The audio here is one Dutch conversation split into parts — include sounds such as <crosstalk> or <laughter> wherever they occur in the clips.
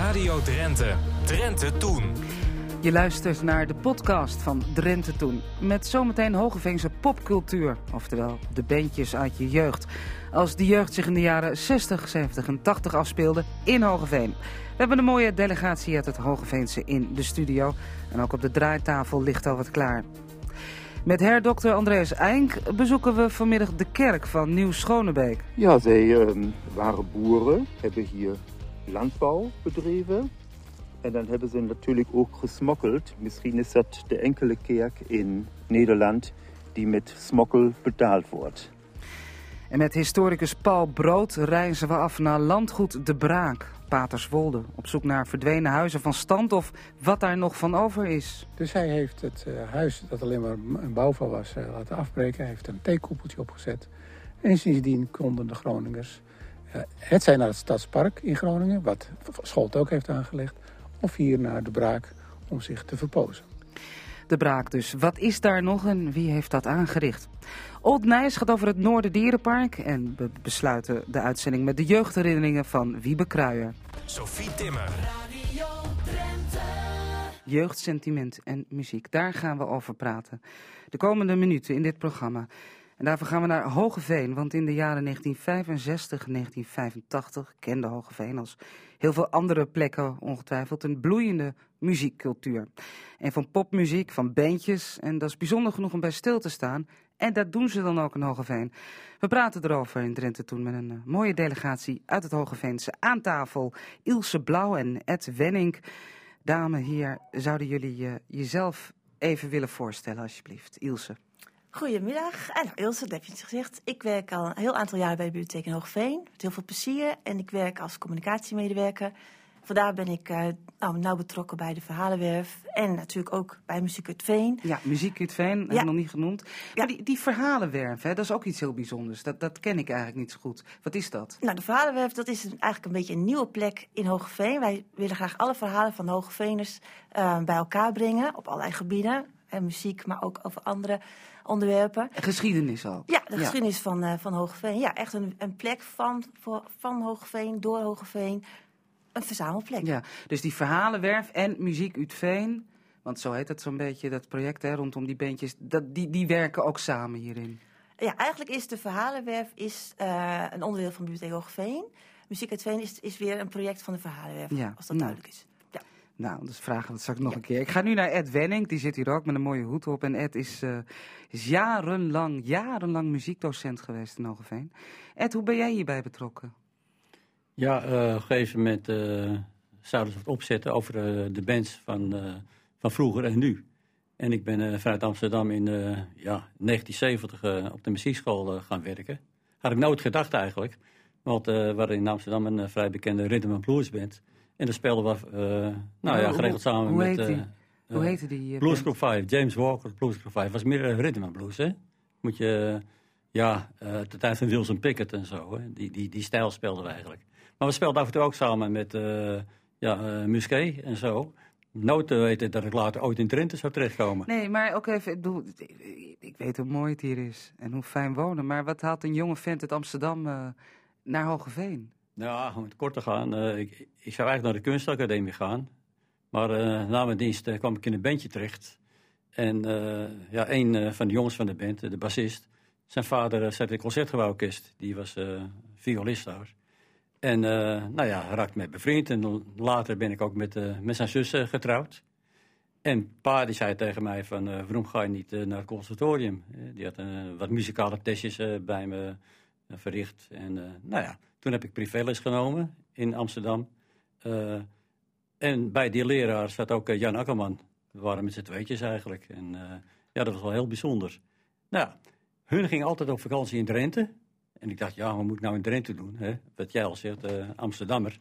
Radio Drenthe. Drenthe Toen. Je luistert naar de podcast van Drenthe Toen. Met zometeen Hogeveense popcultuur. Oftewel de bandjes uit je jeugd. Als die jeugd zich in de jaren 60, 70 en 80 afspeelde in Hogeveen. We hebben een mooie delegatie uit het Hogeveense in de studio. En ook op de draaitafel ligt al wat klaar. Met herdokter Andreas Eink bezoeken we vanmiddag de kerk van Nieuw-Schonebeek. Ja, zij ehm, waren boeren, hebben hier landbouw bedreven. En dan hebben ze natuurlijk ook gesmokkeld. Misschien is dat de enkele kerk in Nederland die met smokkel betaald wordt. En met historicus Paul Brood reizen we af naar landgoed De Braak, Paterswolde. Op zoek naar verdwenen huizen van stand of wat daar nog van over is. Dus hij heeft het eh, huis dat alleen maar een bouwval was eh, laten afbreken. Hij heeft een theekoepeltje opgezet. En sindsdien konden de Groningers uh, het zijn naar het Stadspark in Groningen, wat Scholt ook heeft aangelegd, of hier naar de Braak om zich te verpozen. De Braak dus. Wat is daar nog en wie heeft dat aangericht? Old Nijs gaat over het Noorderdierenpark en we besluiten de uitzending met de jeugdherinneringen van Wiebe Kruijer. Sophie Timmer. Jeugdsentiment en muziek, daar gaan we over praten. De komende minuten in dit programma. En daarvoor gaan we naar Hogeveen, want in de jaren 1965 en 1985 kende Hogeveen als heel veel andere plekken ongetwijfeld een bloeiende muziekcultuur. En van popmuziek, van bandjes, en dat is bijzonder genoeg om bij stil te staan. En dat doen ze dan ook in Hogeveen. We praten erover in Drenthe toen met een uh, mooie delegatie uit het Hogeveense aan tafel. Ilse Blauw en Ed Wenning. Dames, hier zouden jullie uh, jezelf even willen voorstellen, alsjeblieft. Ilse. Goedemiddag, en nou, Ilse, dat heb je het gezegd. Ik werk al een heel aantal jaren bij de bibliotheek in Hoogveen. Met heel veel plezier. En ik werk als communicatiemedewerker. Vandaar ben ik uh, nou, nauw betrokken bij de Verhalenwerf. En natuurlijk ook bij Muziek uit Veen. Ja, Muziek uit Veen, ja. nog niet genoemd. Ja. Maar die, die Verhalenwerf, hè, dat is ook iets heel bijzonders. Dat, dat ken ik eigenlijk niet zo goed. Wat is dat? Nou, de Verhalenwerf, dat is eigenlijk een beetje een nieuwe plek in Hoogveen. Wij willen graag alle verhalen van Hoogveeners uh, bij elkaar brengen. Op allerlei gebieden. En muziek, maar ook over andere onderwerpen. Geschiedenis ook. Ja, de ja. geschiedenis van, uh, van Hogeveen. Ja, echt een, een plek van, voor, van Hogeveen, door Hogeveen. Een verzamelplek. Ja, dus die verhalenwerf en muziek uit Veen. Want zo heet het zo'n beetje, dat project hè, rondom die bandjes. Dat, die, die werken ook samen hierin. Ja, eigenlijk is de verhalenwerf is, uh, een onderdeel van Bibliotheek Hoogveen. Muziek uit Veen is, is weer een project van de verhalenwerf, ja. als dat nou. duidelijk is. Nou, dus vragen we dat straks nog ja. een keer. Ik ga nu naar Ed Wenning, die zit hier ook met een mooie hoed op. En Ed is, uh, is jarenlang, jarenlang muziekdocent geweest in Hogeveen. Ed, hoe ben jij hierbij betrokken? Ja, uh, op een gegeven moment uh, zouden ze het opzetten over de bands van, van vroeger en nu. En ik ben vanuit Amsterdam in ja, 1970 op de muziekschool gaan werken. Had ik nooit gedacht eigenlijk. Want we hadden in Amsterdam een vrij bekende rhythm and blues band. En daar speelden we, uh, nou ja, geregeld samen hoe met... Heet? Uh, hoe heette die? Blues Group 5, James Walker, Blues Group 5. was meer rhythm blues, hè? Moet je, ja, uh, de tijd van Wilson Pickett en zo, hè? Die, die, die stijl speelden we eigenlijk. Maar we speelden af en toe ook samen met, ja, Musquet en zo. Nooit te weten dat ik later ooit in Drenthe zou terechtkomen. Nee, maar ook even, ik, bedoel, ik weet hoe mooi het hier is en hoe fijn wonen. Maar wat haalt een jonge vent uit Amsterdam naar Hogeveen? Ja, om het kort te gaan. Uh, ik, ik, zou eigenlijk naar de kunstacademie gaan. Maar uh, na mijn dienst uh, kwam ik in een bandje terecht. En ja, een van de jongens van de band, de bassist... zijn vader zat in het concertgebouworkest. Die was violist daar. En nou ja, raakte mij bevriend. En later ben ik ook met, met zijn zus getrouwd. En pa die zei tegen mij van... waarom ga je niet naar het conservatorium? die had wat muzikale testjes bij me verricht. En nou ja... Toen heb ik privéles genomen in Amsterdam. Uh, en bij die leraar zat ook Jan Akkerman. We waren met z'n tweetjes eigenlijk. En uh, ja, dat was wel heel bijzonder. Nou, hun gingen altijd op vakantie in Drenthe. En ik dacht, ja, wat moet ik nou in Drenthe doen? Hè? Wat jij al zegt, Amsterdammer.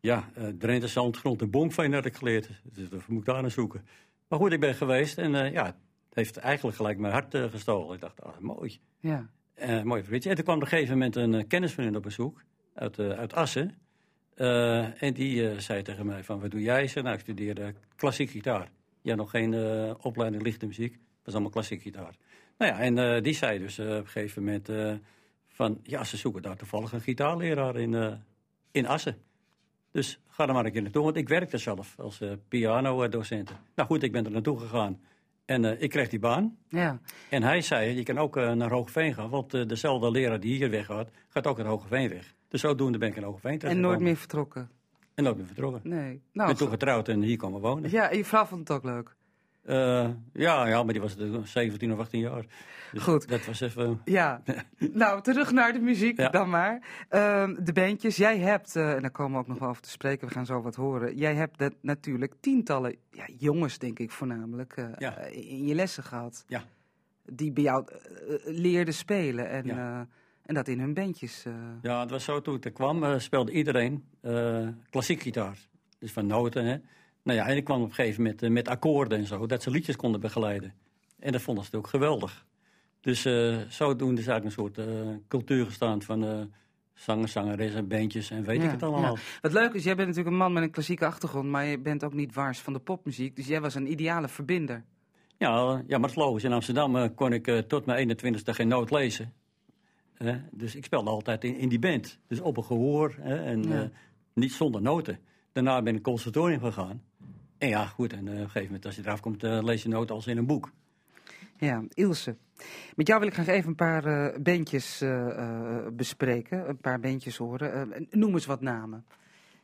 Ja, Drenthe, Zandgrond en Bonkveen had ik geleerd. Dus dat moet ik daar naar zoeken. Maar goed, ik ben geweest en ja, het heeft eigenlijk gelijk mijn hart gestolen. Ik dacht, ah, mooi. Ja. Uh, mooi vriendje. En toen kwam op een gegeven moment een uh, kennis van hen op bezoek uit, uh, uit Assen. en die zei tegen mij van, wat doe jij? Ze, nou, ik studeerde klassiek gitaar. Ja, nog geen opleiding lichte muziek. Het was allemaal klassiek gitaar. Nou ja, en die zei dus op een gegeven moment van, ja, ze zoeken daar toevallig een gitaarleraar in, in Assen. Dus ga er maar een keer naartoe, want ik werkte zelf als uh, piano-docent. Nou goed, ik ben er naartoe gegaan en uh, ik kreeg die baan. Ja. En hij zei, je kan ook uh, naar Hoogeveen gaan, want dezelfde leraar die hier weggaat, gaat ook naar Hoogeveen weg. Dus zodoende ben ik in Hoogeveen En nooit meer vertrokken? En nooit meer vertrokken. Nee. Nou, ben toen getrouwd en hier komen wonen. Ja, en je vrouw vond het ook leuk? Uh, ja, ja, maar die was 17 of 18 jaar. Dus Goed. Dat was even... Ja. <laughs> nou, terug naar de muziek ja. dan maar. Uh, de bandjes. Jij hebt, uh, en daar komen we ook nog wel over te spreken, we gaan zo wat horen. Jij hebt dat natuurlijk tientallen ja, jongens, denk ik voornamelijk, ja. in je lessen gehad. Ja. Die bij jou leerden spelen en, en dat in hun bandjes. Ja, het was zo toen ik er kwam, speelde iedereen klassiek gitaar. Dus van noten, hè. Nou ja, en ik kwam op een gegeven moment uh, met akkoorden en zo, dat ze liedjes konden begeleiden. En dat vonden ze ook geweldig. Dus uh, zodoende is eigenlijk een soort uh, cultuur gestaan van zangers, zangeressen, bandjes en weet ja, ik het allemaal. Ja. Wat leuk is, jij bent natuurlijk een man met een klassieke achtergrond, maar je bent ook niet waars van de popmuziek. Dus jij was een ideale verbinder. Ja, ja maar het is logisch. In Amsterdam kon ik tot mijn 21ste geen noot lezen. dus ik speelde altijd in, in, die band. Dus op een gehoor en niet zonder noten. Daarna ben ik conservatorium gegaan. En ja, goed, en uh, op een gegeven moment als je eraf komt, uh, lees je noten als in een boek. Ja, Ilse. Met jou wil ik graag even een paar uh, bandjes bespreken, een paar bandjes horen. noem eens wat namen.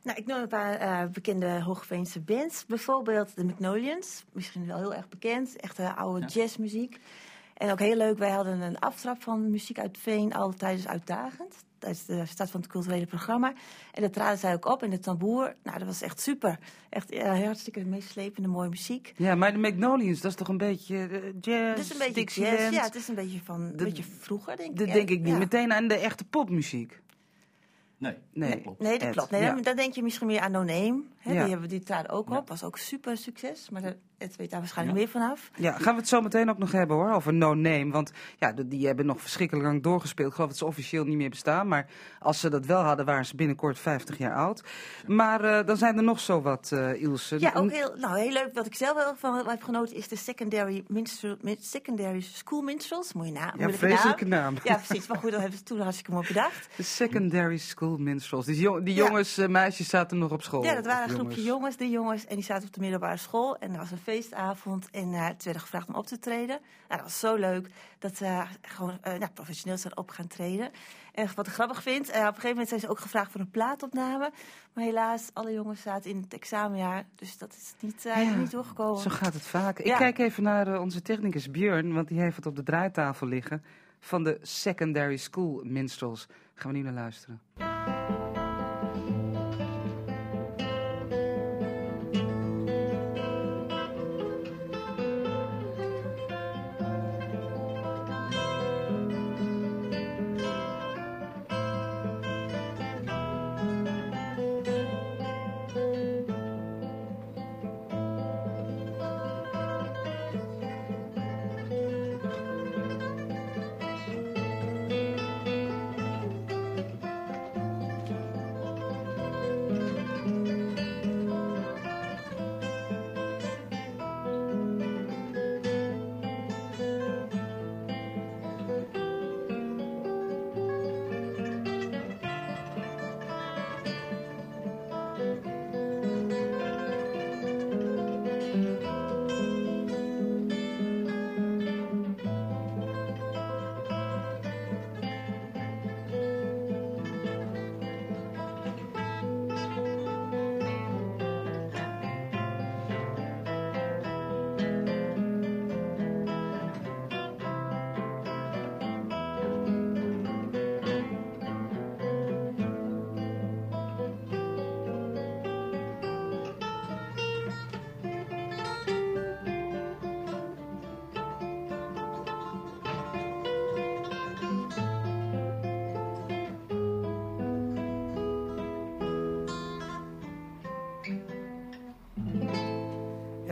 Nou, ik noem een paar bekende Hoogveense bands. Bijvoorbeeld de Magnolians, misschien wel heel erg bekend. Echte oude ja. jazzmuziek. En ook heel leuk, wij hadden een aftrap van muziek uit Veen, altijd tijdens uitdagend tijdens de start van het culturele programma. En dat traden zij ook op in de tamboer. Nou, dat was echt super. Echt ja, hartstikke meeslepende, mooie muziek. Ja, maar de Magnolians, dat is toch een beetje uh, jazz, Het is een beetje Dixieland. jazz, ja. Het is een beetje van, een beetje vroeger, denk ik. Dat denk ik niet. Meteen aan de echte popmuziek. Nee, nee, dat klopt. Nee, dat klopt. Nee, Ja. Dan denk je misschien meer aan No Name. Hè, Ja. Die hebben die traden ook Ja. op. Was ook super succes. Maar het weet daar waarschijnlijk Ja. meer vanaf. Ja, gaan we het zo meteen ook nog hebben hoor, over No Name. Want ja, de- die hebben nog verschrikkelijk lang doorgespeeld. Ik geloof dat ze officieel niet meer bestaan. Maar als ze dat wel hadden, waren ze binnenkort 50 jaar oud. Maar eh, dan zijn er nog zo wat, eh Ilse. Ja, ook heel, nou, heel leuk. Wat ik zelf wel van heb genoten is de secondary, minstrel, min- secondary school minstrels. Mooie naam. Ja, vreselijke naam. naam. Ja, precies. Maar goed, dat hebben ze toen hartstikke mooi bedacht. <laughs> De Secondary School Minstrels. Die, jong- die jongens, eh, meisjes zaten nog op school. Ja, dat waren een groepje jongens, die jongens. En die zaten op de middelbare school. En er was een feestavond. En eh toen werden gevraagd om op te treden. Nou, dat was zo leuk dat ze gewoon eh, nou, professioneel zijn op gaan treden. En wat ik grappig vind, eh, op een gegeven moment zijn ze ook gevraagd voor een plaatopname. Maar helaas, alle jongens zaten in het examenjaar. Dus dat is niet, eh, Ja, niet doorgekomen. Zo gaat het vaak. Ik kijk even naar eh, onze technicus Björn, want die heeft het op de draaitafel liggen. Van de Secondary School Minstrels. Gaan we nu naar luisteren.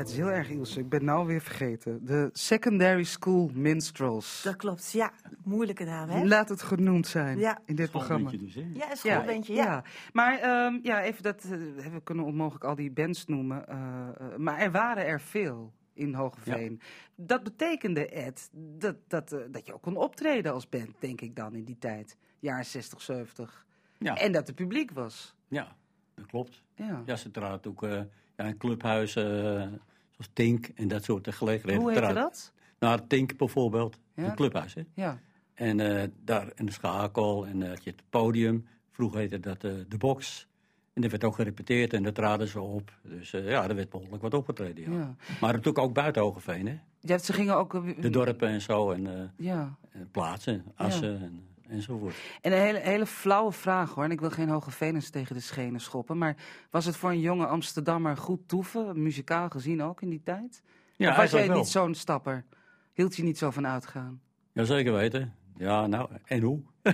Het is heel erg Ilse. Ik ben het nou weer vergeten. De Secondary School Minstrels. Dat klopt, ja. Moeilijke naam, hè? Laat het genoemd zijn Ja. in dit programma. Dus, hè? Ja, een Ja, schoolbandje, ja. Maar ehm, ja, even dat, eh, we kunnen onmogelijk al die bands noemen. eh, eh, maar er waren er veel in Hogeveen. Dat betekende, Ed, dat, dat, dat je ook kon optreden als band, denk ik dan, in die tijd. Jaren 60, 70. Ja. En dat er publiek was. ja. Dat klopt. Ja. Ja, ze traden ook uh, ja, in clubhuizen, uh, zoals Tink en dat soort gelegenheden. Hoe heette dat? Nou, Tink bijvoorbeeld, Ja? een clubhuis. Hè? Ja. En uh, daar in de schakel en uh, had je het podium. Vroeger heette dat uh, de box. En er werd ook gerepeteerd en daar traden ze op. Dus ja, er werd behoorlijk wat opgetreden. Ja. Ja. Maar natuurlijk ook buiten Hogeveen, hè? Ja, ze gingen ook... eh, De dorpen en zo en Ja. en plaatsen, assen en, enzovoort. En een hele, hele flauwe vraag hoor. En ik wil geen hoge venens tegen de schenen schoppen. Maar was het voor een jonge Amsterdammer goed toeven, muzikaal gezien ook in die tijd? Ja, of was jij wel. niet zo'n stapper? Hield je niet zo van uitgaan? Ja, zeker weten. Ja, nou, en hoe? <laughs>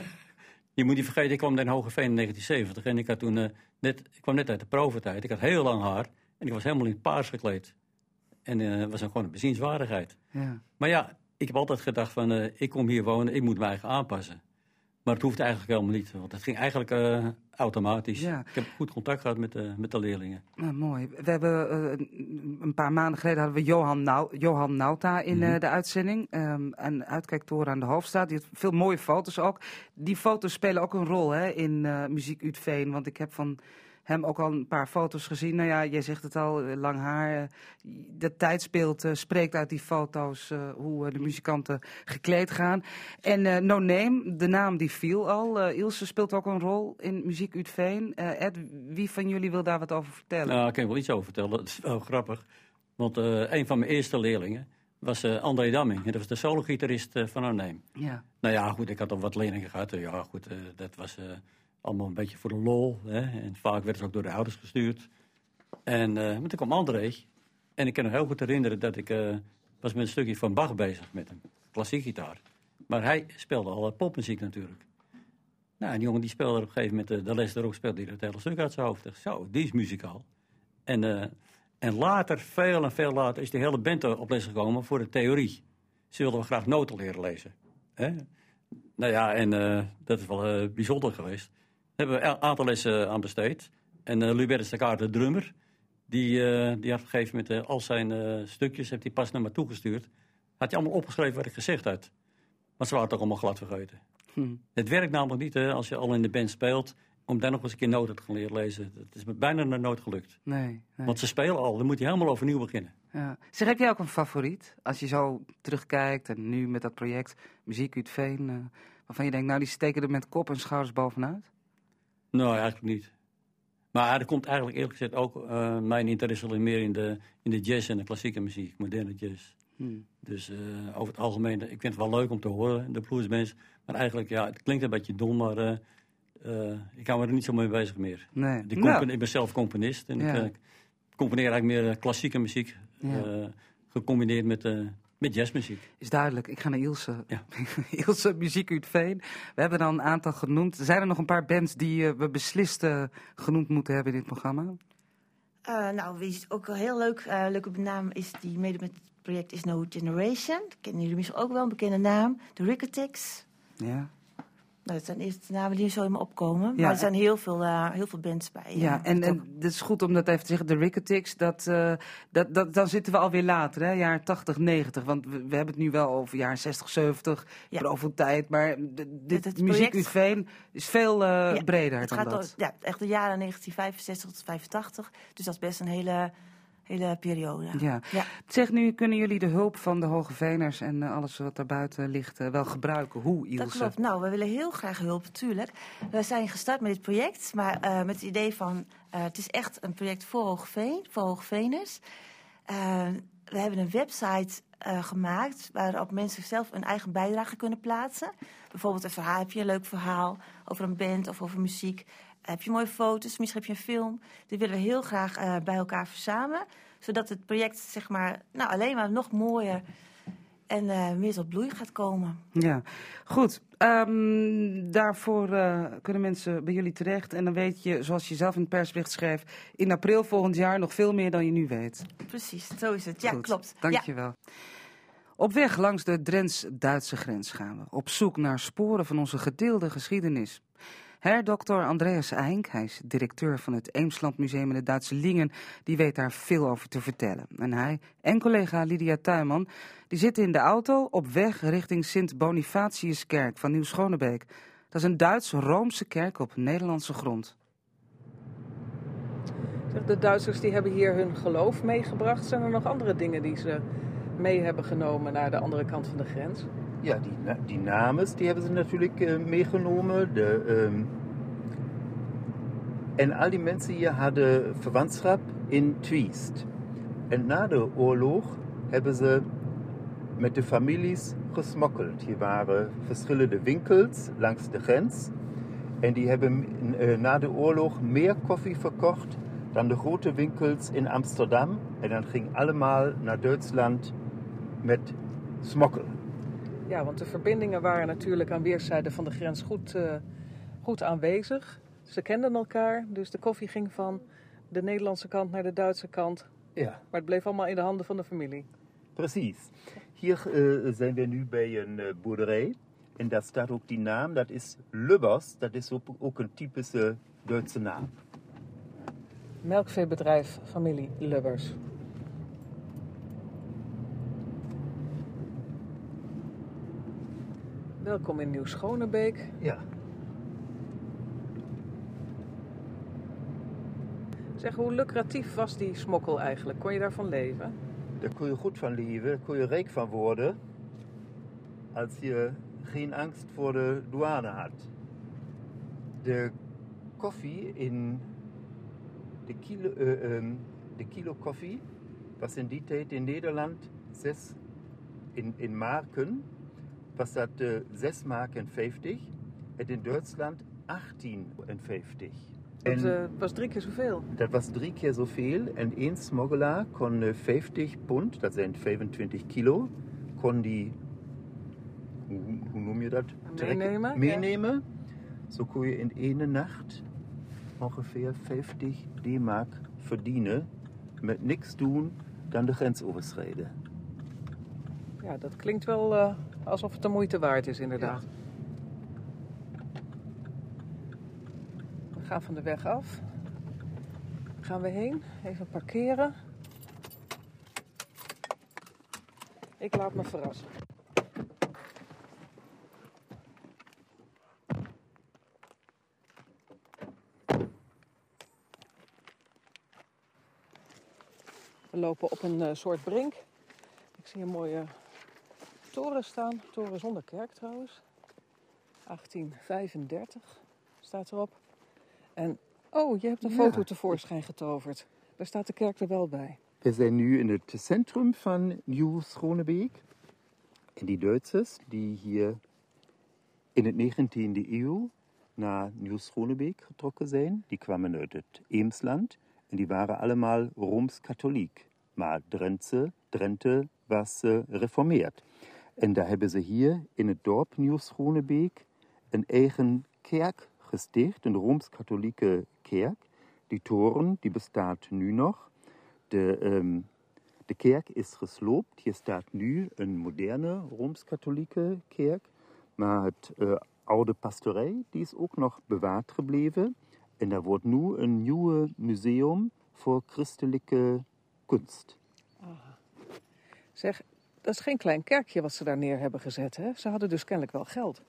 je moet niet vergeten, ik kwam in Hogeveen in 1970 en ik, had toen, eh, net, ik kwam net uit de provertijd. Ik had heel lang haar en ik was helemaal in het paars gekleed. En het was dan gewoon een bezienswaardigheid. Ja. Maar ja, ik heb altijd gedacht van, eh, ik kom hier wonen, ik moet mij eigen aanpassen. Maar het hoeft eigenlijk helemaal niet, want het ging eigenlijk eh, automatisch. Ja. Ik heb goed contact gehad met, de met de leerlingen. Nou, mooi. We hebben eh, een paar maanden geleden hadden we Johan, Nau Johan Nauta in eh, Mhm. de uitzending. Ehm een uitkijktoren aan de Hoofdstraat. Die had veel mooie foto's ook. Die foto's spelen ook een rol hè, in eh, Muziek Utveen. Want ik heb van hem ook al een paar foto's gezien. Nou ja, jij zegt het al, eh, lang haar. eh, de tijdsbeeld eh, spreekt uit die foto's hoe de muzikanten gekleed gaan. En No Name, de naam die viel al. Ilse speelt ook een rol in Muziek Utveen. Ed, wie van jullie wil daar wat over vertellen? Nou, ik kan wel iets over vertellen. Dat is wel grappig. Want een van mijn eerste leerlingen was André Damming. En dat was de solo-gitarist eh, van Arnhem. Ja. Nou ja, goed, ik had al wat leerlingen gehad. Eh, Ja, goed, dat was allemaal een beetje voor de lol. Hè? En vaak werden ze ook door de ouders gestuurd. En eh, maar toen kwam André. En ik kan me heel goed herinneren dat ik eh, was met een stukje van Bach bezig met een klassiek gitaar. Maar hij speelde al eh, popmuziek natuurlijk. Nou, die jongen die speelde op een gegeven moment, eh, de les erop speelde hij het hele stuk uit zijn hoofd. Zo, die is muzikaal. En, en later, veel en veel later, is die hele band op les gekomen voor de theorie. Ze wilden graag noten leren lezen. Hè? Nou ja, en dat is wel bijzonder geweest. Daar hebben we een aantal lessen aan besteed. En eh Lubertus de Kaart, de drummer, die, eh, die had op een gegeven moment eh, al zijn eh, stukjes, heeft hij pas naar me toegestuurd. Had hij allemaal opgeschreven wat ik gezegd had. Maar ze waren ook allemaal glad vergeten. Hm. Het werkt namelijk niet hè, als je al in de band speelt, om dan nog eens een keer noten te gaan leren lezen. Dat is me bijna naar nooit gelukt. Nee, nee. Want ze spelen al, dan moet je helemaal overnieuw beginnen. Ja. Zeg, heb jij ook een favoriet? Als je zo terugkijkt en nu met dat project Muziek uit Veen, eh, waarvan je denkt, nou die steken er met kop en schouders bovenuit? Nou, eigenlijk niet. Maar er komt eigenlijk eerlijk gezegd ook eh, mijn interesse alleen meer in de, in de jazz en de klassieke muziek, moderne jazz. Hm. Dus eh, over het algemeen, ik vind het wel leuk om te horen, de bluesbands. Maar eigenlijk, ja, het klinkt een beetje dom, maar eh, ik hou me er niet zo mee bezig meer. Nee. Die Nou, Ik ben zelf componist en Ja. ik componeer eigenlijk meer klassieke muziek, Ja. gecombineerd met, met jazzmuziek. is duidelijk. Ik ga naar Ilse. Ja. <laughs> Ilse, Muziek uit Veen. We hebben dan een aantal genoemd. Zijn er nog een paar bands die eh, we beslist eh, genoemd moeten hebben in dit programma? Eh, nou, wie is ook heel leuk, eh, leuke naam is die mede met het project Is No Generation. Kennen jullie misschien ook wel een bekende naam. De Ricketics. Ja. Nou, dat zijn eerst de namen die zo in me opkomen. Ja. Maar er zijn heel veel, eh, heel veel bands bij. Ja, en, het is goed om dat even te zeggen. De Ricketics, dat, eh, dat, dat, dan zitten we alweer later, hè? jaar 80, 90. Want we, we hebben het nu wel over jaren 60, 70, Ja. profotijd. Maar de, dit het muziek is veel eh, Ja, breder het dan gaat dat. ja, echt de jaren 1965 tot 85. Dus dat is best een hele, hele periode. Ja. Ja. Zeg nu, kunnen jullie de hulp van de Hoge Veners en eh, alles wat daarbuiten ligt eh, wel gebruiken? Hoe, Ilse? Dat klopt. Nou, we willen heel graag hulp, natuurlijk. We zijn gestart met dit project, maar eh, met het idee van... het is echt een project voor Hoogveen, voor Hoogveners. We hebben een website eh, gemaakt waarop mensen zelf een eigen bijdrage kunnen plaatsen. Bijvoorbeeld een verhaal, heb je een leuk verhaal over een band of over muziek... Heb je mooie foto's, misschien heb je een film. Die willen we heel graag eh, bij elkaar verzamelen. Zodat het project zeg maar, nou, alleen maar nog mooier en eh, meer tot bloei gaat komen. Ja, goed. Ehm, daarvoor eh, kunnen mensen bij jullie terecht. En dan weet je, zoals je zelf in het persbericht schreef... in april volgend jaar nog veel meer dan je nu weet. Precies, zo is het. Ja, Goed, klopt. Dank Ja. je wel. Op weg langs de Drents-Duitse grens gaan we. Op zoek naar sporen van onze gedeelde geschiedenis. Herdokter Andreas Eink, hij is directeur van het Eemsland Museum in het Duitse Lingen, die weet daar veel over te vertellen. En hij en collega Lydia Tuinman, die zitten in de auto op weg richting Sint-Bonifatiuskerk van Nieuw-Schonebeek. Dat is een Duits-Roomse kerk op Nederlandse grond. De Duitsers die hebben hier hun geloof meegebracht. Zijn er nog andere dingen die ze mee hebben genomen naar de andere kant van de grens? Ja, die, die namens die hebben ze natuurlijk eh, meegenomen. De, ehm, en al die mensen hier hadden verwantschap in Triest. En na de oorlog hebben ze met de families gesmokkeld. Hier waren verschillende winkels langs de grens. En die hebben eh, na de oorlog meer koffie verkocht dan de grote winkels in Amsterdam. En dan ging allemaal naar Duitsland met smokkel. Ja, want de verbindingen waren natuurlijk aan weerszijden van de grens goed, eh, goed aanwezig. Ze kenden elkaar, dus de koffie ging van de Nederlandse kant naar de Duitse kant. Ja. Maar het bleef allemaal in de handen van de familie. Precies. Hier eh, zijn we nu bij een eh, boerderij. En daar staat ook die naam, dat is Lubbers. Dat is ook, ook een typische Duitse naam. Melkveebedrijf familie Lubbers. Welkom in Nieuw-Schonebeek. Ja. Zeg, hoe lucratief was die smokkel eigenlijk? Kon je daarvan leven? Daar kun je goed van leven, daar kun je rijk van worden. Als je geen angst voor de douane had. De koffie in. De kilo, eh, ehm, de kilo koffie was in die tijd in Nederland 6 in, in marken. Was dat eh 6 marken 50 en in Duitsland 18,50. Dat eh, was drie keer zoveel. Dat was drie keer zoveel. En één smuggelaar kon eh, 50 pond, dat zijn 25 kilo, kon die, hoe, hoe noem je dat? Meenemen, ja. Meenemen. Zo kon je in één nacht ongeveer 50 D-mark verdienen. Met niks doen dan de grens overschrijden. Ja, dat klinkt wel eh, alsof het de moeite waard is, inderdaad. We gaan van de weg af. Gaan we heen, even parkeren. Ik laat me verrassen. We lopen op een eh, soort brink. Ik zie een mooie toren staan. Toren zonder kerk trouwens. 1835 staat erop. En oh, je hebt een Ja. foto tevoorschijn getoverd. Daar staat de kerk er wel bij. We zijn nu in het centrum van Nieuw-Schonebeek. En die Duitsers die hier in het 19e eeuw naar Nieuw-Schonebeek getrokken zijn, die kwamen uit het Eemsland en die waren allemaal Rooms-Katholiek. Maar Drenthe, Drenthe was eh, reformeerd. En daar hebben ze hier in het dorp Nieuw-Schonebeek een eigen kerk gesticht, een Rooms-Katholieke kerk. Die toren die bestaat nu nog. De, ehm, de kerk is gesloopt. Hier staat nu een moderne Rooms-Katholieke kerk. Maar het eh, oude pastorij die is ook nog bewaard gebleven. En daar wordt nu een nieuwe museum voor christelijke kunst. Zeg, dat is geen klein kerkje wat ze daar neer hebben gezet. Hè? Ze hadden dus kennelijk wel geld.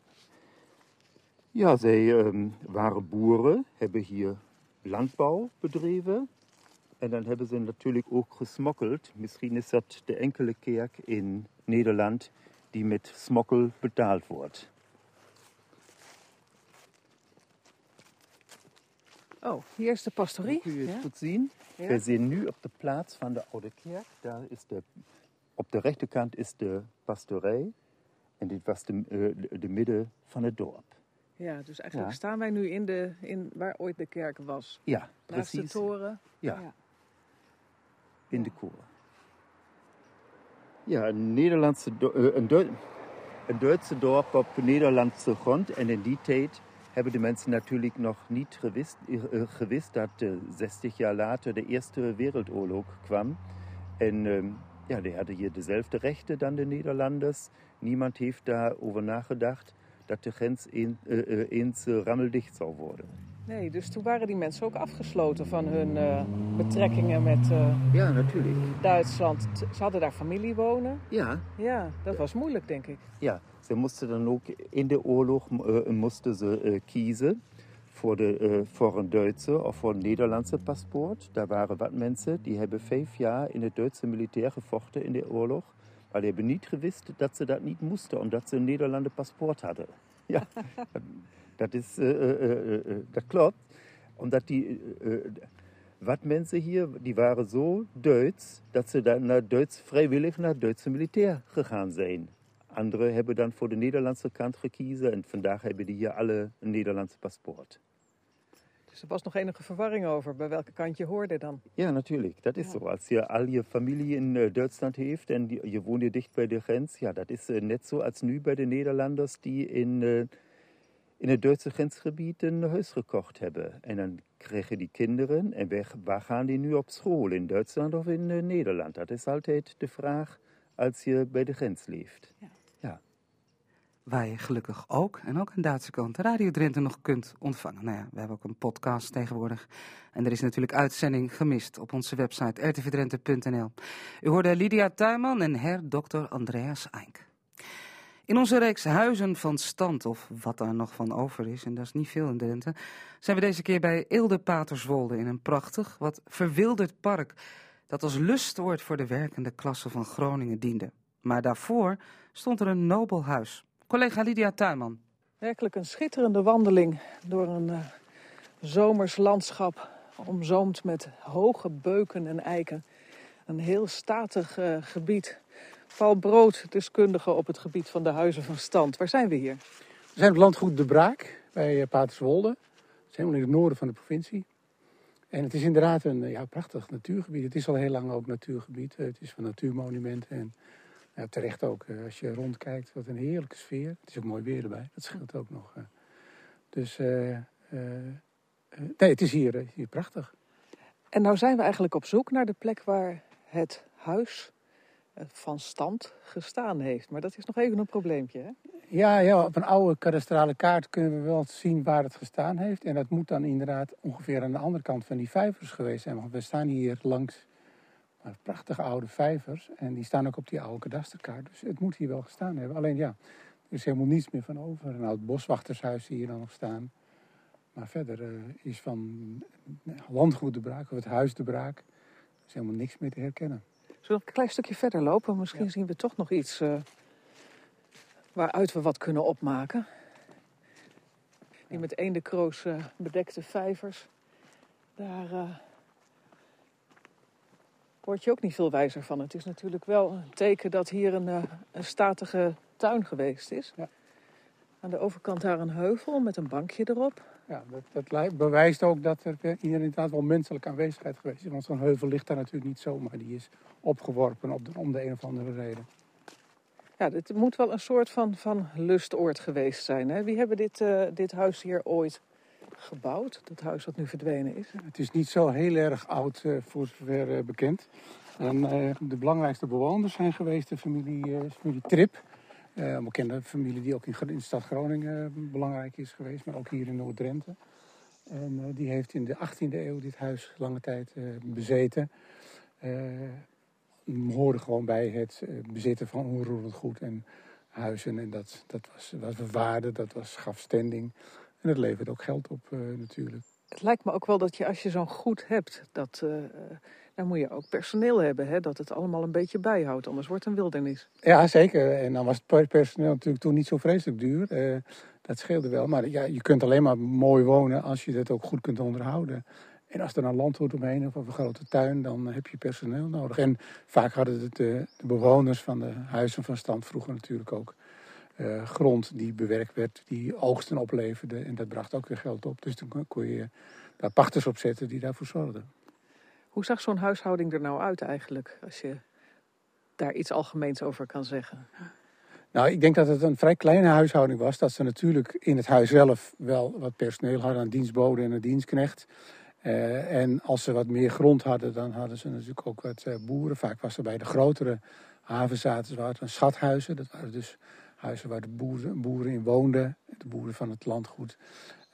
Ja, zij ehm, waren boeren, hebben hier landbouw bedreven. En dan hebben ze natuurlijk ook gesmokkeld. Misschien is dat de enkele kerk in Nederland die met smokkel betaald wordt. Oh, hier is de pastorie. Kun je het Ja? goed zien? Ja. We zijn nu op de plaats van de oude kerk. Daar is de, op de rechterkant is de pastorij. En dit was de, eh, de, de midden van het dorp. Ja, dus eigenlijk Ja. staan wij nu in, de, in waar ooit de kerk was. Ja, Naast de precies. toren. Ja, Ja. in de koor. Ja, een, Nederlandse, eh, een, Deu- een Duitse dorp op Nederlandse grond. En in die tijd hebben de mensen natuurlijk nog niet gewist, eh, gewist dat eh, 60 jaar later de Eerste Wereldoorlog kwam. En ehm, ja, die hadden hier dezelfde rechten dan de Nederlanders. Niemand heeft daarover nagedacht dat de grens eh, eh, eens eh, rammeldicht zou worden. Nee, dus toen waren die mensen ook afgesloten van hun betrekkingen met Ja, natuurlijk. Duitsland. Ze hadden daar familie wonen. Ja, Ja, dat was moeilijk, denk ik. Ja, ze moesten dan ook in de oorlog moesten ze kiezen voor, de, uh, voor een Duitse of voor een Nederlandse paspoort. Daar waren wat mensen die hebben vijf jaar in het Duitse militair gevochten in de oorlog. Maar die hebben niet gewist dat ze dat niet moesten, omdat ze een Nederlandse paspoort hadden. <laughs> Ja, dat, is, uh, dat klopt. Omdat die, wat mensen hier, die waren zo Duits, dat ze dan naar Duits, vrijwillig naar het Duitse militair gegaan zijn. Anderen hebben dan voor de Nederlandse kant gekozen en vandaag hebben die hier alle een Nederlandse paspoort. Dus er was nog enige verwarring over bij welke kant je hoorde dan? Ja, natuurlijk. Dat is zo. Als je al je familie in uh, Duitsland heeft en die, je woont hier dicht bij de grens, ja, dat is uh, net zo als nu bij de Nederlanders die in, uh, in het Duitse grensgebied een huis gekocht hebben. En dan krijgen die kinderen en waar, waar gaan die nu op school? In Duitsland of in Nederland? Dat is altijd de vraag als je bij de grens leeft. Ja. Waar je gelukkig ook, en ook aan de Duitse kant, Radio Drenthe nog kunt ontvangen. Nou ja, we hebben ook een podcast tegenwoordig. En er is natuurlijk uitzending gemist op onze website rtvdrenthe.nl. U hoorde Lydia Tuinman en her Dr. Andreas Eink. In onze reeks Huizen van Stand, of wat daar nog van over is, en dat is niet veel in Drenthe, zijn we deze keer bij Eelde Paterswolde in een prachtig, wat verwilderd park dat als lustoord voor de werkende klasse van Groningen diende. Maar daarvoor stond er een nobel huis. Collega Lydia Tuinman. Werkelijk een schitterende wandeling door een uh, zomers landschap, omzoomd met hoge beuken en eiken. Een heel statig uh, gebied. Paul Brood, deskundige op het gebied van de huizen van stand. Waar zijn we hier? We zijn op landgoed De Braak bij uh, Paterswolde. Dat is helemaal in het noorden van de provincie. En het is inderdaad een ja, prachtig natuurgebied. Het is al heel lang ook natuurgebied. Het is van natuurmonumenten. En ja, terecht ook, eh, als je rondkijkt, wat een heerlijke sfeer. Het is ook mooi weer erbij, dat scheelt ook nog. Eh. Dus uh, nee, het is hier, hier prachtig. En nou zijn we eigenlijk op zoek naar de plek waar het huis van stand gestaan heeft. Maar dat is nog even een probleempje, hè? Ja, ja, op een oude kadastrale kaart kunnen we wel zien waar het gestaan heeft. En dat moet dan inderdaad ongeveer aan de andere kant van die vijvers geweest zijn. Want we staan hier langs prachtige oude vijvers. En die staan ook op die oude kadasterkaart. Dus het moet hier wel gestaan hebben. Alleen ja, er is helemaal niets meer van over. Een oud boswachtershuis zie je dan nog staan. Maar verder uh, is van landgoed de braak, of het huis de braak, er is helemaal niks meer te herkennen. Zullen we nog een klein stukje verder lopen? Misschien zien we toch nog iets uh, waaruit we wat kunnen opmaken. Die met eendekroos uh, bedekte vijvers. Daar word je ook niet veel wijzer van. Het is natuurlijk wel een teken dat hier een, uh, een statige tuin geweest is. Ja. Aan de overkant daar een heuvel met een bankje erop. Ja, dat, dat bewijst ook dat er hier inderdaad wel menselijke aanwezigheid geweest is. Want zo'n heuvel ligt daar natuurlijk niet zomaar. Die is opgeworpen op de, om de een of andere reden. Ja, dit moet wel een soort van, van lustoord geweest zijn. Hè? Wie hebben dit, uh, dit huis hier ooit gebouwd, dat huis wat nu verdwenen is? Het is niet zo heel erg oud uh, voor zover uh, bekend. En, uh, de belangrijkste bewoners zijn geweest de familie, familie Trip. een bekende familie die ook in, de stad Groningen belangrijk is geweest, maar ook hier in Noord-Drenthe. En die heeft in de 18e eeuw dit huis lange tijd bezeten. hoorde gewoon bij het bezitten van onroerend goed en huizen. En dat, dat, was, was waarde, dat was, gaf standing. En het levert ook geld op uh, natuurlijk. Het lijkt me ook wel dat je als je zo'n goed hebt, dat, uh, dan moet je ook personeel hebben. Hè? Dat het allemaal een beetje bijhoudt, anders wordt het een wildernis. Ja, zeker. En dan was het personeel natuurlijk toen niet zo vreselijk duur. Uh, dat scheelde wel. Maar ja, je kunt alleen maar mooi wonen als je dat ook goed kunt onderhouden. En als er een landgoed omheen of een grote tuin, dan heb je personeel nodig. En vaak hadden het de, de bewoners van de huizen van stand vroeger natuurlijk ook uh, grond die bewerkt werd, die oogsten opleverde. En dat bracht ook weer geld op. Dus dan kon je daar pachters op zetten die daarvoor zorgden. Hoe zag zo'n huishouding er nou uit eigenlijk, als je daar iets algemeens over kan zeggen? Nou, ik denk dat het een vrij kleine huishouding was. Dat ze natuurlijk in het huis zelf wel wat personeel hadden, een dienstbode en een dienstknecht. Uh, en als ze wat meer grond hadden, dan hadden ze natuurlijk ook wat uh, boeren. Vaak was er bij de grotere havenzaten waren schathuizen. Dat waren dus huizen waar de boeren, boeren in woonden, de boeren van het landgoed,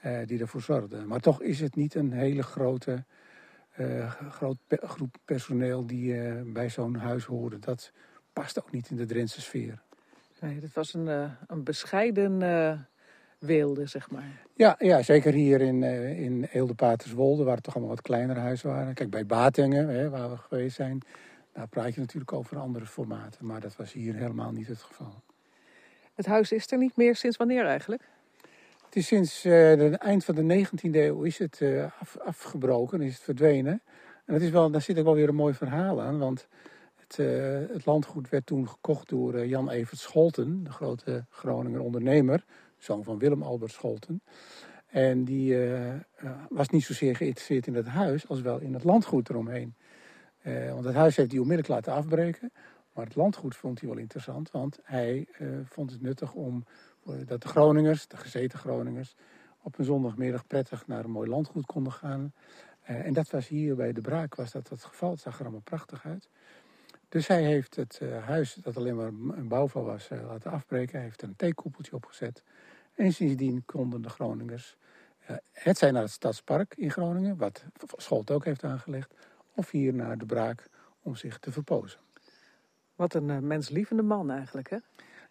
eh, die ervoor zorgden. Maar toch is het niet een hele grote uh, groot pe groep personeel die uh, bij zo'n huis hoorde. Dat past ook niet in de Drentse sfeer. Nee, dat was een, een bescheiden weelde, zeg maar. Ja, ja zeker hier in, uh, in Eelde-Paterswolde, waar het toch allemaal wat kleinere huizen waren. Kijk, bij Batingen, hè, waar we geweest zijn, daar praat je natuurlijk over andere formaten. Maar dat was hier helemaal niet het geval. Het huis is er niet meer sinds wanneer eigenlijk? Het is sinds het uh, eind van de 19e eeuw is het af, afgebroken, is het verdwenen. En dat is wel, daar zit ook wel weer een mooi verhaal aan, want het, uh, het landgoed werd toen gekocht door Jan Evert Scholten, de grote Groninger ondernemer, zoon van Willem Albert Scholten. En die was niet zozeer geïnteresseerd in het huis als wel in het landgoed eromheen. want het huis heeft hij onmiddellijk laten afbreken. Maar het landgoed vond hij wel interessant, want hij vond het nuttig om dat de Groningers, de gezeten Groningers, op een zondagmiddag prettig naar een mooi landgoed konden gaan. Uh, en dat was hier bij de Braak was dat het geval. Het zag er allemaal prachtig uit. Dus hij heeft het huis, dat alleen maar een bouwval was, laten afbreken. Hij heeft er een theekoepeltje opgezet. En sindsdien konden de Groningers, het zijn naar het Stadspark in Groningen, wat Scholt ook heeft aangelegd, of hier naar de Braak om zich te verpozen. Wat een menslievende man eigenlijk, hè?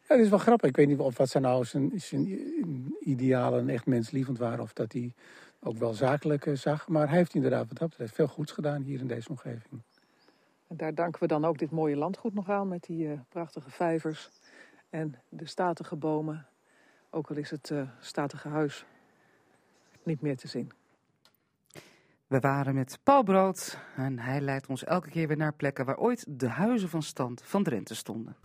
Ja, dat is wel grappig. Ik weet niet of wat zijn nou zijn, zijn idealen en echt menslievend waren. Of dat hij ook wel zakelijk zag. Maar hij heeft inderdaad wat dat betreft veel goeds gedaan hier in deze omgeving. En daar danken we dan ook dit mooie landgoed nog aan. Met die uh, prachtige vijvers en de statige bomen. Ook al is het uh, statige huis niet meer te zien. We waren met Paul Brood en hij leidt ons elke keer weer naar plekken waar ooit de huizen van stand van Drenthe stonden.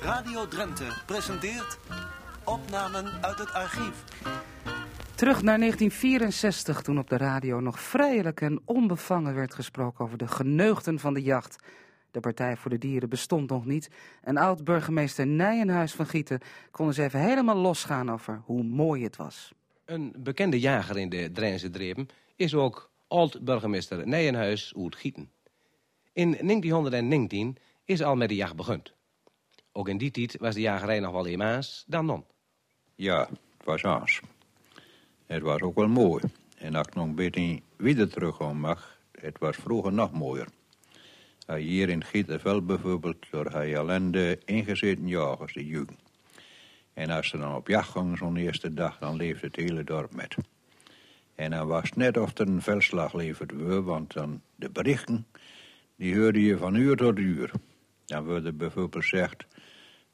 Radio Drenthe presenteert opnamen uit het archief. Terug naar 1964, toen op de radio nog vrijelijk en onbevangen werd gesproken over de geneugten van de jacht. De Partij voor de Dieren bestond nog niet. En oud-burgemeester Nijenhuis van Gieten kon eens even helemaal losgaan over hoe mooi het was. Een bekende jager in de Drijnse Dreven is ook oud-burgemeester Nijenhuis uit Gieten. In 1919 is al met de jacht begund. Ook in die tijd was de jagerij nog wel eenmaals dan non. Ja, het was aans. Het was ook wel mooi. En als ik nog een beetje weer terugkom mag, het was vroeger nog mooier. Hier in Gieterveld bijvoorbeeld, door hij alleen de ingezeten jagers, de jugend. En als ze dan op jacht gingen zo'n eerste dag, dan leefde het hele dorp met. En dan was het net of er een veldslag leverd werd, want dan de berichten, die hoorde je van uur tot uur. Dan werd er bijvoorbeeld gezegd,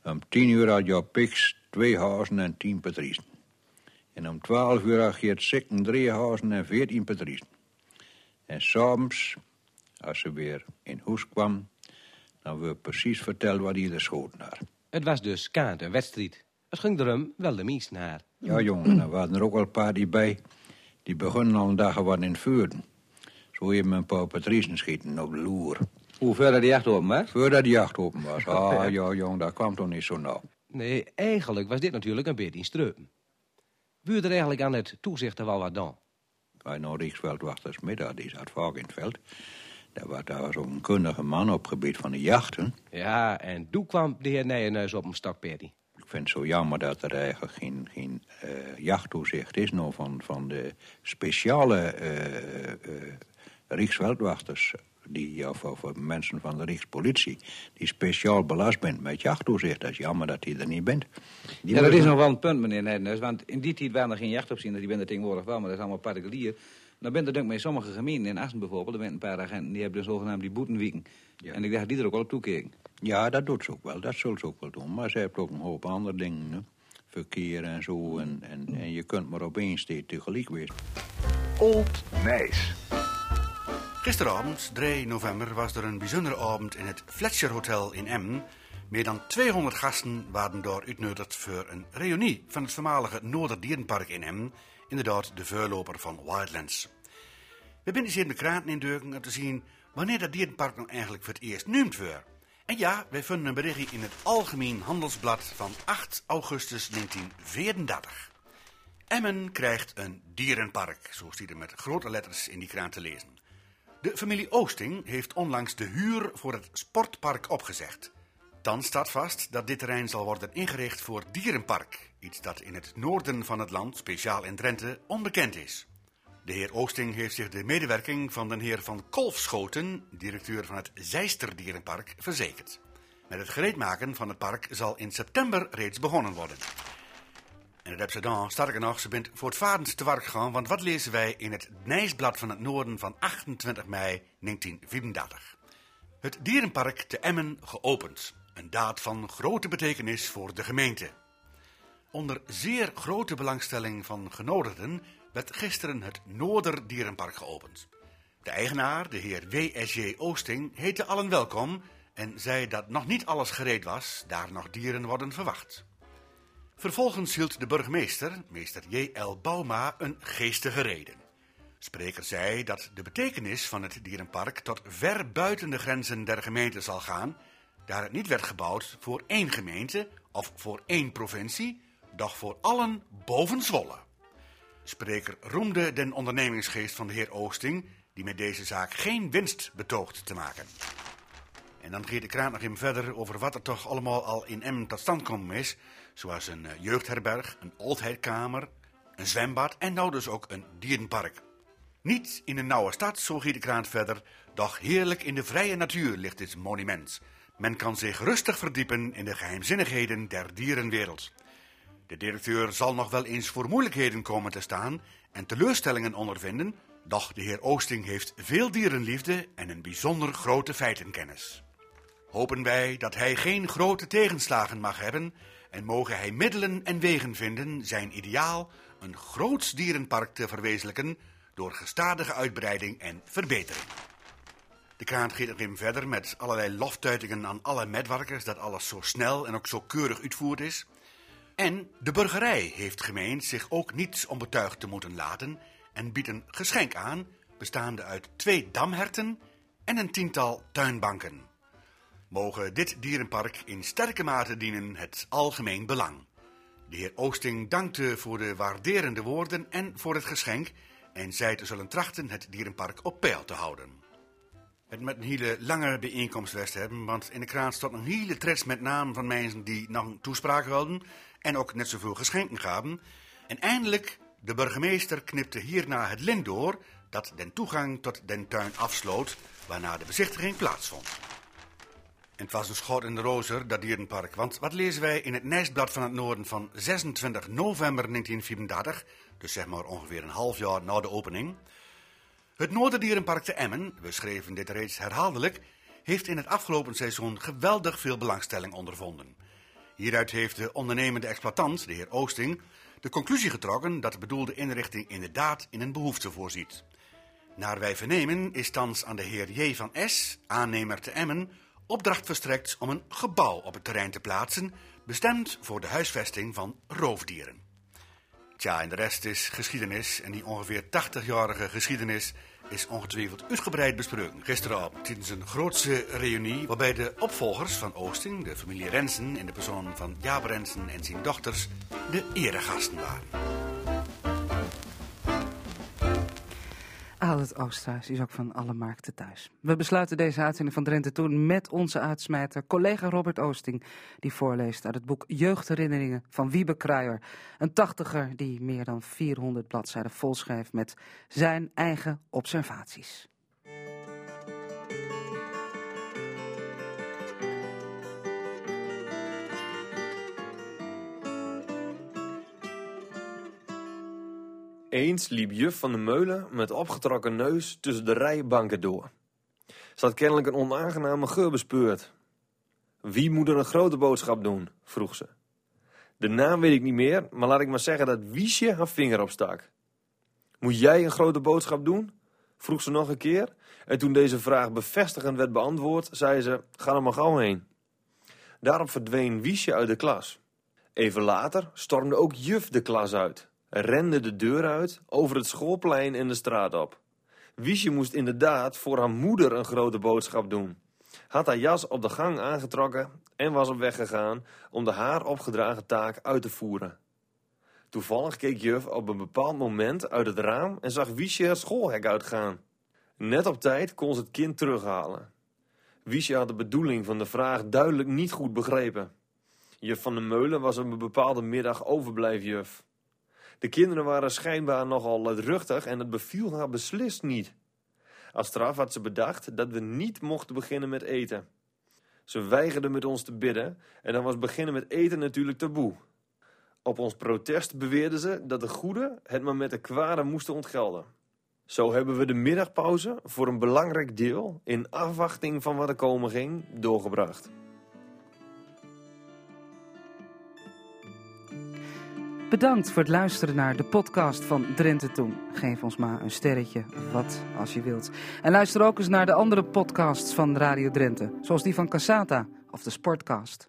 om tien uur had je piks twee hazen en tien patriezen. En om twaalf uur had je het zikken drie hazen en veertien patriezen. En s'avonds, als ze weer in huis kwam, dan werd precies verteld wat ieder schoten had. Het was dus kaart een wedstrijd. Het ging erom wel de meesten naar. Ja, jongen, er waren er ook wel een paar die bij. Die begonnen al een dag wat in het vuurden. Zo je een paar patriezen schieten op de loer. Hoe verder de jacht open was? Voordat de jacht open was. <laughs> Ah, ja, jong, dat kwam toch niet zo nauw. Nee, eigenlijk was dit natuurlijk een beetje in streupen. Buurt er eigenlijk aan het toezicht wel wat dan? Bij nou Rijksveldwachtersmiddag, die zat vaak in het veld. Daar was, daar was ook een kundige man op het gebied van de jachten. Ja, en toen kwam de heer Nijenhuis op een stokpertie. Ik vind het zo jammer dat er eigenlijk geen, geen uh, jachttoezicht is... nou van, van de speciale uh, uh, Rijksveldwachters die, of, of mensen van de Rijkspolitie... die speciaal belast bent met jachttoezicht. Dat is jammer dat die er niet bent. Die ja, dat is nog wel een punt, meneer Nijdenhuis. Want in die tijd waren er geen jachtopzieners. Die bent er tegenwoordig wel, maar dat is allemaal particulier. Dan bent er denk ik met sommige gemeenten in Assen bijvoorbeeld... er zijn een paar agenten, die hebben de zogenaamde die boetenwieken. Ja. En ik dacht die er ook wel op toekeken. Ja, dat doet ze ook wel. Dat zullen ze ook wel doen. Maar ze hebben ook een hoop andere dingen. Hè? Verkeer en zo. En, en, en je kunt maar op één steeds tegelijk wezen. Old Nijs. Gisteravond, 3 november, was er een bijzondere avond in het Fletcher Hotel in Emmen. Meer dan 200 gasten waren door uitgenodigd voor een reunie van het voormalige Noorderdierenpark in Emmen. Inderdaad, de voorloper van Wildlands. We zijn hier de kraten in Durken om te zien wanneer dat dierenpark nou eigenlijk voor het eerst noemd wordt. En ja, wij vinden een berichtje in het Algemeen Handelsblad van 8 augustus 1934. Emmen krijgt een dierenpark, zo staat er met grote letters in die kraan te lezen. De familie Oosting heeft onlangs de huur voor het sportpark opgezegd. Dan staat vast dat dit terrein zal worden ingericht voor dierenpark. Iets dat in het noorden van het land, speciaal in Drenthe, onbekend is. De heer Oosting heeft zich de medewerking van de heer Van Kolfschoten, directeur van het Zeister Dierenpark, verzekerd. Met het gereedmaken van het park zal in september reeds begonnen worden. En het Amsterdam, sterker nog, ze bent voortvarend te werk gegaan, want wat lezen wij in het Nijsblad van het Noorden van 28 mei 1934? Het dierenpark te Emmen geopend. Een daad van grote betekenis voor de gemeente. Onder zeer grote belangstelling van genodigden werd gisteren het Noorderdierenpark geopend. De eigenaar, de heer W.S.J. Oosting, heette allen welkom en zei dat nog niet alles gereed was, daar nog dieren worden verwacht. Vervolgens hield de burgemeester, meester J.L. Bauma, een geestige reden. Spreker zei dat de betekenis van het dierenpark tot ver buiten de grenzen der gemeente zal gaan, daar het niet werd gebouwd voor één gemeente of voor één provincie, doch voor allen boven Zwolle. Spreker roemde den ondernemingsgeest van de heer Oosting, die met deze zaak geen winst betoogt te maken. En dan gaat de kraan nog even verder over wat er toch allemaal al in Emmen tot stand gekomen is, zoals een eh, jeugdherberg, een oldheidkamer, een zwembad en nou dus ook een dierenpark. Niet in een nauwe stad, zo gaat de kraan verder, doch heerlijk in de vrije natuur ligt dit monument. Men kan zich rustig verdiepen in de geheimzinnigheden der dierenwereld. De directeur zal nog wel eens voor moeilijkheden komen te staan en teleurstellingen ondervinden, doch de heer Oosting heeft veel dierenliefde en een bijzonder grote feitenkennis. Hopen wij dat hij geen grote tegenslagen mag hebben en mogen hij middelen en wegen vinden zijn ideaal een groots dierenpark te verwezenlijken door gestadige uitbreiding en verbetering. De kraan gaat even verder met allerlei loftuitingen aan alle medwerkers dat alles zo snel en ook zo keurig uitvoerd is. En de burgerij heeft gemeend zich ook niets onbetuigd te moeten laten en biedt een geschenk aan, bestaande uit twee damherten en een tiental tuinbanken. Mogen dit dierenpark in sterke mate dienen het algemeen belang. De heer Oosting dankte voor de waarderende woorden en voor het geschenk en zei te zullen trachten het dierenpark op peil te houden. Het met een hele lange bijeenkomst te hebben, want in de kraan stond een hele trets met namen van mensen die nog een toespraak hadden en ook net zoveel geschenken gaven. En eindelijk, de burgemeester knipte hierna het lint door dat den toegang tot den tuin afsloot, waarna de bezichtiging plaatsvond. Het was een schot in de rozer, dat dierenpark, want wat lezen wij in het Nijsblad van het Noorden van 26 november 1934, dus zeg maar ongeveer een half jaar na de opening. Het Noorderdierenpark te Emmen, we schreven dit reeds herhaaldelijk, heeft in het afgelopen seizoen geweldig veel belangstelling ondervonden. Hieruit heeft de ondernemende exploitant, de heer Oosting, de conclusie getrokken dat de bedoelde inrichting inderdaad in een behoefte voorziet. Naar wij vernemen is thans aan de heer J. van S., aannemer te Emmen, opdracht verstrekt om een gebouw op het terrein te plaatsen, bestemd voor de huisvesting van roofdieren. Tja, en de rest is geschiedenis. En die ongeveer 80-jarige geschiedenis is ongetwijfeld uitgebreid besproken. Gisteravond tijdens een grootse reunie waarbij de opvolgers van Oosting, de familie Rensen in de persoon van Jaap Rensen en zijn dochters, de eregasten waren. Al Oosterhuis is ook van alle markten thuis. We besluiten deze uitzending van Drenthe Toen met onze uitsmijter, collega Robert Oosting, die voorleest uit het boek Jeugdherinneringen van Wiebe Kruijer. Een tachtiger die meer dan 400 bladzijden volschrijft met zijn eigen observaties. Eens liep juf van de meulen met opgetrokken neus tussen de rijbanken door. Ze had kennelijk een onaangename geur bespeurd. Wie moet er een grote boodschap doen? vroeg ze. De naam weet ik niet meer, maar laat ik maar zeggen dat Wiesje haar vinger opstak. Moet jij een grote boodschap doen? vroeg ze nog een keer. En toen deze vraag bevestigend werd beantwoord, zei ze: Ga er maar gauw heen. Daarop verdween Wiesje uit de klas. Even later stormde ook juf de klas uit rende de deur uit, over het schoolplein en de straat op. Wiesje moest inderdaad voor haar moeder een grote boodschap doen. Had haar jas op de gang aangetrokken en was op weg gegaan om de haar opgedragen taak uit te voeren. Toevallig keek juf op een bepaald moment uit het raam en zag Wiesje het schoolhek uitgaan. Net op tijd kon ze het kind terughalen. Wiesje had de bedoeling van de vraag duidelijk niet goed begrepen. Juf van de Meulen was op een bepaalde middag overblijfjuf. De kinderen waren schijnbaar nogal luidruchtig en het beviel haar beslist niet. Als straf had ze bedacht dat we niet mochten beginnen met eten. Ze weigerden met ons te bidden en dan was beginnen met eten natuurlijk taboe. Op ons protest beweerden ze dat de goede het maar met de kwade moesten ontgelden. Zo hebben we de middagpauze voor een belangrijk deel, in afwachting van wat er komen ging, doorgebracht. Bedankt voor het luisteren naar de podcast van Drenthe Toen. Geef ons maar een sterretje wat als je wilt. En luister ook eens naar de andere podcasts van Radio Drenthe, zoals die van Cassata of de Sportcast.